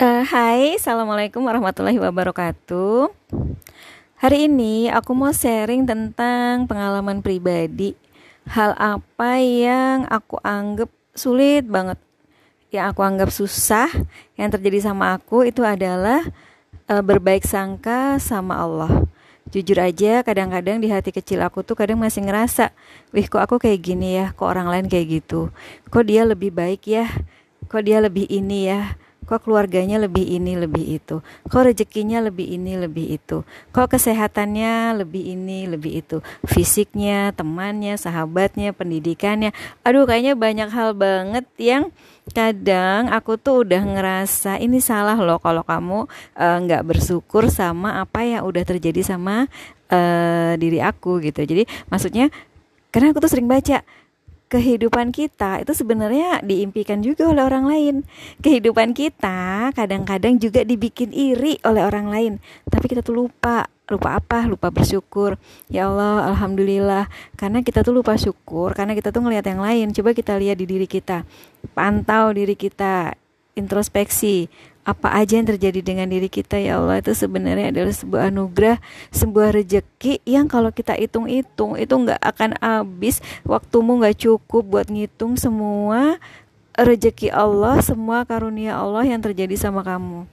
Uh, hai, assalamualaikum warahmatullahi wabarakatuh. Hari ini aku mau sharing tentang pengalaman pribadi. Hal apa yang aku anggap sulit banget, yang aku anggap susah, yang terjadi sama aku itu adalah uh, berbaik sangka sama Allah. Jujur aja, kadang-kadang di hati kecil aku tuh kadang masih ngerasa, wih kok aku kayak gini ya, kok orang lain kayak gitu, kok dia lebih baik ya, kok dia lebih ini ya, kok keluarganya lebih ini lebih itu, kok rezekinya lebih ini lebih itu, kok kesehatannya lebih ini lebih itu, fisiknya, temannya, sahabatnya, pendidikannya, aduh kayaknya banyak hal banget yang kadang aku tuh udah ngerasa ini salah loh kalau kamu eh, nggak uh, bersyukur sama apa yang udah terjadi sama uh, diri aku gitu. Jadi maksudnya karena aku tuh sering baca kehidupan kita itu sebenarnya diimpikan juga oleh orang lain. Kehidupan kita kadang-kadang juga dibikin iri oleh orang lain, tapi kita tuh lupa. Lupa apa? Lupa bersyukur. Ya Allah, alhamdulillah. Karena kita tuh lupa syukur, karena kita tuh ngelihat yang lain. Coba kita lihat di diri kita. Pantau diri kita, introspeksi apa aja yang terjadi dengan diri kita ya Allah. Itu sebenarnya adalah sebuah anugerah sebuah rejeki yang kalau kita hitung-hitung itu nggak akan habis. Waktumu nggak cukup buat ngitung semua rejeki Allah semua karunia Allah yang terjadi sama kamu.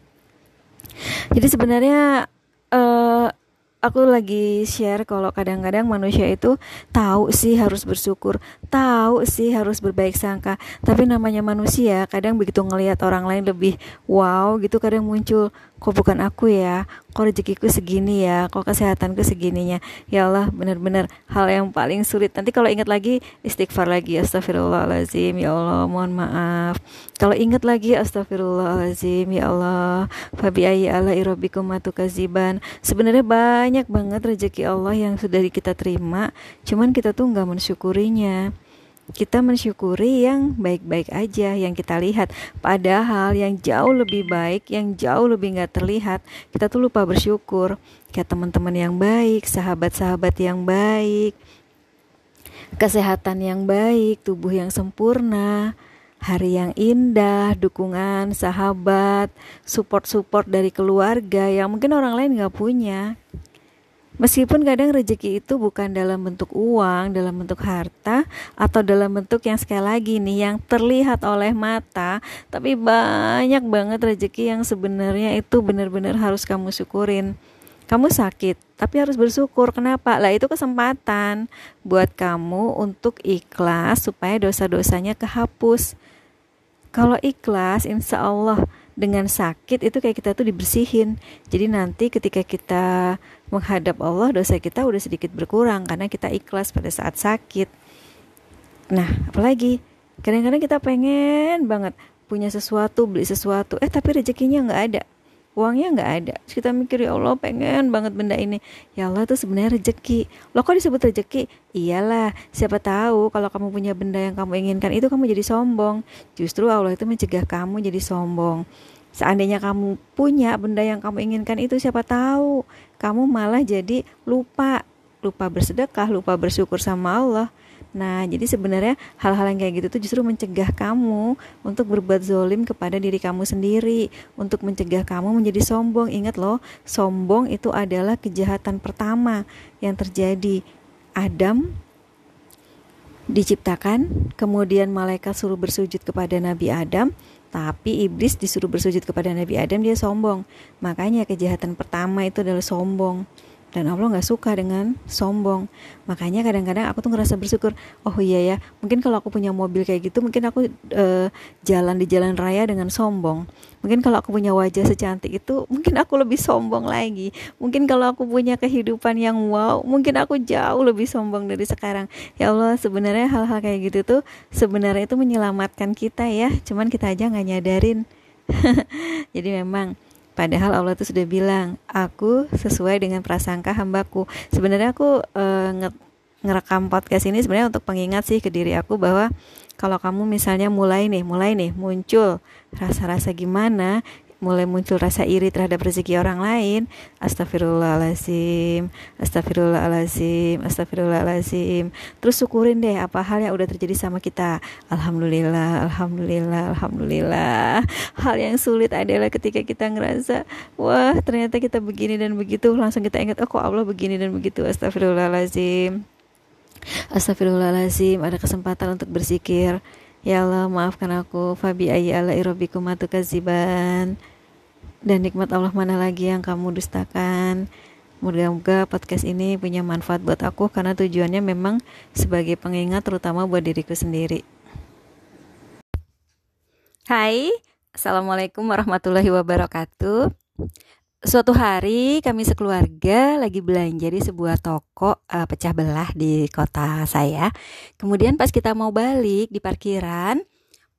Jadi sebenarnya uh, aku lagi share kalau kadang-kadang manusia itu tahu sih harus bersyukur, tahu sih harus berbaik sangka, tapi namanya manusia kadang begitu ngelihat orang lain lebih wow gitu kadang muncul kok bukan aku ya? Kok rezekiku segini ya? Kok kesehatanku segininya? Ya Allah benar-benar hal yang paling sulit. Nanti kalau ingat lagi istighfar lagi astagfirullahalazim ya Allah mohon maaf. Kalau ingat lagi astagfirullahalazim ya Allah. Fabi ayyi ala irabikum kaziban sebenarnya banyak banget rezeki Allah yang sudah kita terima cuman kita tuh nggak mensyukurinya. Kita mensyukuri yang baik-baik aja yang kita lihat. Padahal yang jauh lebih baik yang jauh lebih nggak terlihat kita tuh lupa bersyukur. Kayak teman-teman yang baik sahabat-sahabat yang baik kesehatan yang baik tubuh yang sempurna hari yang indah, dukungan sahabat, support-support dari keluarga yang mungkin orang lain nggak punya. Meskipun kadang rezeki itu bukan dalam bentuk uang, dalam bentuk harta, atau dalam bentuk yang sekali lagi nih yang terlihat oleh mata, tapi banyak banget rezeki yang sebenarnya itu benar-benar harus kamu syukurin. Kamu sakit, tapi harus bersyukur. Kenapa? Lah itu kesempatan buat kamu untuk ikhlas supaya dosa-dosanya kehapus. Kalau ikhlas, insya Allah dengan sakit itu kayak kita tuh dibersihin. Jadi nanti ketika kita menghadap Allah, dosa kita udah sedikit berkurang karena kita ikhlas pada saat sakit. Nah, apalagi? Kadang-kadang kita pengen banget punya sesuatu, beli sesuatu, eh tapi rezekinya nggak ada. Uangnya nggak ada. Terus kita mikir ya Allah pengen banget benda ini. Ya Allah itu sebenarnya rezeki. Lo kok disebut rezeki? Iyalah siapa tahu kalau kamu punya benda yang kamu inginkan itu kamu jadi sombong. Justru Allah itu mencegah kamu jadi sombong seandainya kamu punya benda yang kamu inginkan itu siapa tahu kamu malah jadi lupa lupa bersedekah lupa bersyukur sama Allah Nah, jadi sebenarnya hal-hal yang kayak gitu tuh justru mencegah kamu untuk berbuat zolim kepada diri kamu sendiri, untuk mencegah kamu menjadi sombong. Ingat loh, sombong itu adalah kejahatan pertama yang terjadi. Adam diciptakan, kemudian malaikat suruh bersujud kepada Nabi Adam, tapi iblis disuruh bersujud kepada Nabi Adam dia sombong. Makanya kejahatan pertama itu adalah sombong dan Allah nggak suka dengan sombong. Makanya kadang-kadang aku tuh ngerasa bersyukur oh iya ya mungkin kalau aku punya mobil kayak gitu mungkin aku uh, jalan di jalan raya dengan sombong. Mungkin kalau aku punya wajah secantik itu mungkin aku lebih sombong lagi. Mungkin kalau aku punya kehidupan yang wow mungkin aku jauh lebih sombong dari sekarang. Ya Allah sebenarnya hal-hal kayak gitu tuh sebenarnya itu menyelamatkan kita ya. Cuman kita aja nggak nyadarin. Jadi memang Padahal Allah itu sudah bilang, aku sesuai dengan prasangka hambaku. Sebenarnya aku e, ngerekam podcast ini sebenarnya untuk pengingat sih ke diri aku bahwa kalau kamu misalnya mulai nih, mulai nih muncul rasa-rasa gimana, mulai muncul rasa iri terhadap rezeki orang lain. Astagfirullahalazim astagfirullahalazim astagfirullahalazim terus syukurin deh apa hal yang udah terjadi sama kita. Alhamdulillah alhamdulillah alhamdulillah. Hal yang sulit adalah ketika kita ngerasa wah ternyata kita begini dan begitu. Langsung kita ingat oh kok Allah begini dan begitu? Astagfirullahalazim Astagfirullahaladzim ada kesempatan untuk berzikir Ya Allah maafkan aku. Fabi ayy ala kaziban Dan nikmat Allah mana lagi yang kamu dustakan? Moga-moga podcast ini punya manfaat buat aku Karena tujuannya memang sebagai pengingat terutama buat diriku sendiri. Hai Assalamualaikum warahmatullahi wabarakatuh Suatu hari kami sekeluarga lagi belanja di sebuah toko uh, pecah belah di kota saya. Kemudian pas kita mau balik di parkiran,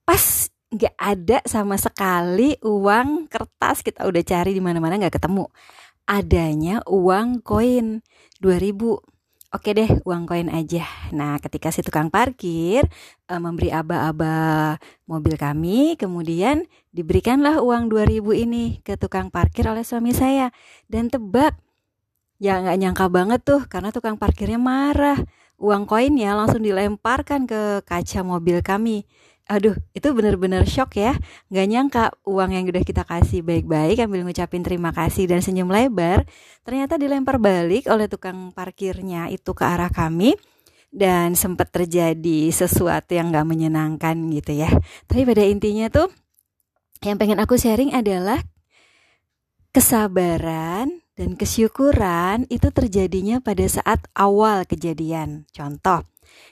pas nggak ada sama sekali uang kertas kita udah cari di mana-mana nggak ketemu. Adanya uang koin 2000 Oke deh, uang koin aja. Nah, ketika si tukang parkir e, memberi aba-aba mobil kami, kemudian diberikanlah uang 2000 ini ke tukang parkir oleh suami saya. Dan tebak, ya nggak nyangka banget tuh, karena tukang parkirnya marah. Uang koinnya langsung dilemparkan ke kaca mobil kami aduh itu bener-bener shock ya. Nggak nyangka uang yang udah kita kasih baik-baik ambil ngucapin terima kasih dan senyum lebar ternyata dilempar balik oleh tukang parkirnya itu ke arah kami dan sempat terjadi sesuatu yang nggak menyenangkan gitu ya. Tapi pada intinya tuh yang pengen aku sharing adalah kesabaran dan kesyukuran itu terjadinya pada saat awal kejadian. Contoh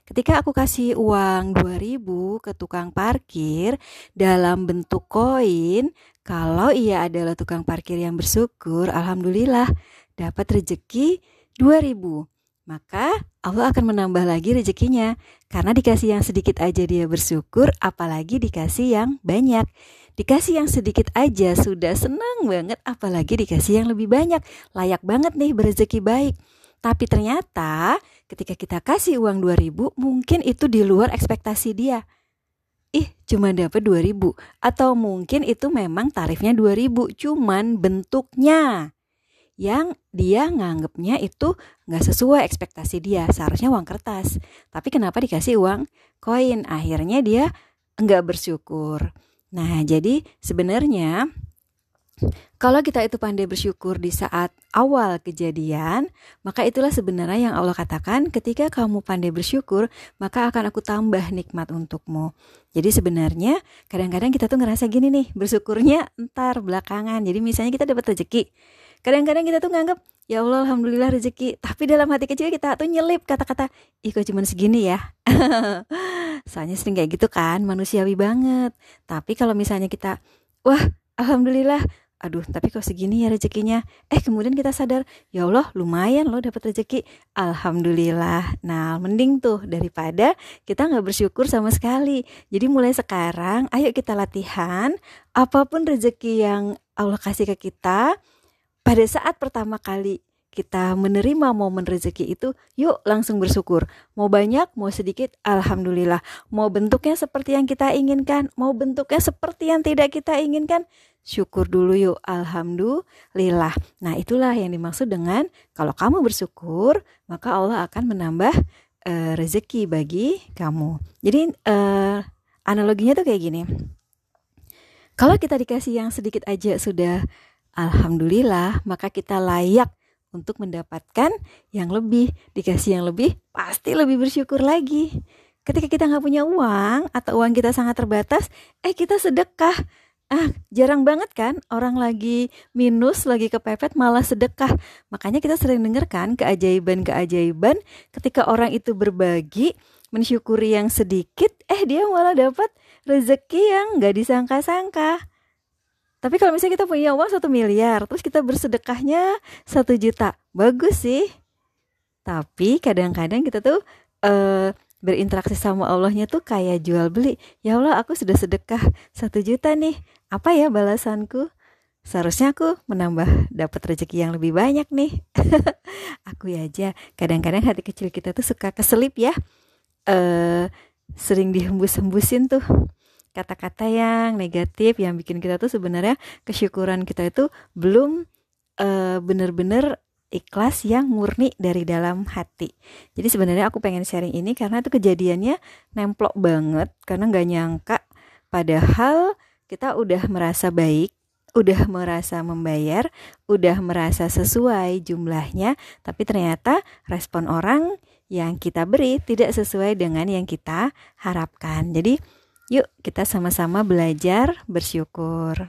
Ketika aku kasih uang 2000 ke tukang parkir dalam bentuk koin, kalau ia adalah tukang parkir yang bersyukur, alhamdulillah dapat rezeki 2000. Maka Allah akan menambah lagi rezekinya karena dikasih yang sedikit aja dia bersyukur, apalagi dikasih yang banyak. Dikasih yang sedikit aja sudah senang banget, apalagi dikasih yang lebih banyak. Layak banget nih berezeki baik. Tapi ternyata ketika kita kasih uang 2000 mungkin itu di luar ekspektasi dia. Ih, cuma dapat 2000 atau mungkin itu memang tarifnya 2000, cuman bentuknya. Yang dia nganggapnya itu nggak sesuai ekspektasi dia seharusnya uang kertas. Tapi kenapa dikasih uang? Koin. Akhirnya dia nggak bersyukur. Nah jadi sebenarnya kalau kita itu pandai bersyukur di saat awal kejadian, maka itulah sebenarnya yang Allah katakan ketika kamu pandai bersyukur, maka akan aku tambah nikmat untukmu. Jadi sebenarnya kadang-kadang kita tuh ngerasa gini nih, bersyukurnya entar belakangan. Jadi misalnya kita dapat rezeki. Kadang-kadang kita tuh nganggap, ya Allah Alhamdulillah rezeki. Tapi dalam hati kecil kita tuh nyelip kata-kata, ih kok cuma segini ya. Soalnya sering kayak gitu kan, manusiawi banget. Tapi kalau misalnya kita, wah Alhamdulillah aduh tapi kok segini ya rezekinya eh kemudian kita sadar ya Allah lumayan loh dapat rezeki alhamdulillah nah mending tuh daripada kita nggak bersyukur sama sekali jadi mulai sekarang ayo kita latihan apa pun rezeki yang Allah kasih ke kita pada saat pertama kali kita menerima momen rezeki itu, yuk langsung bersyukur. Mau banyak, mau sedikit, alhamdulillah. Mau bentuknya seperti yang kita inginkan, mau bentuknya seperti yang tidak kita inginkan, syukur dulu yuk, alhamdulillah. Nah, itulah yang dimaksud dengan kalau kamu bersyukur, maka Allah akan menambah uh, rezeki bagi kamu. Jadi uh, analoginya tuh kayak gini. Kalau kita dikasih yang sedikit aja sudah alhamdulillah, maka kita layak untuk mendapatkan yang lebih dikasih yang lebih pasti lebih bersyukur lagi ketika kita nggak punya uang atau uang kita sangat terbatas eh kita sedekah ah jarang banget kan orang lagi minus lagi kepepet malah sedekah makanya kita sering dengar kan keajaiban-keajaiban ketika orang itu berbagi mensyukuri yang sedikit eh dia malah dapat rezeki yang nggak disangka-sangka tapi kalau misalnya kita punya uang satu miliar, terus kita bersedekahnya satu juta, bagus sih. Tapi kadang-kadang kita tuh uh, berinteraksi sama Allahnya tuh kayak jual beli. Ya Allah, aku sudah sedekah satu juta nih. Apa ya balasanku? Seharusnya aku menambah dapat rezeki yang lebih banyak nih. aku ya aja. Kadang-kadang hati kecil kita tuh suka keselip ya. Uh, sering dihembus-hembusin tuh kata-kata yang negatif yang bikin kita tuh sebenarnya kesyukuran kita itu belum uh, bener-bener ikhlas yang murni dari dalam hati. Jadi sebenarnya aku pengen sharing ini karena itu kejadiannya nemplok banget karena nggak nyangka padahal kita udah merasa baik, udah merasa membayar, udah merasa sesuai jumlahnya, tapi ternyata respon orang yang kita beri tidak sesuai dengan yang kita harapkan. Jadi, yuk kita sama-sama belajar bersyukur.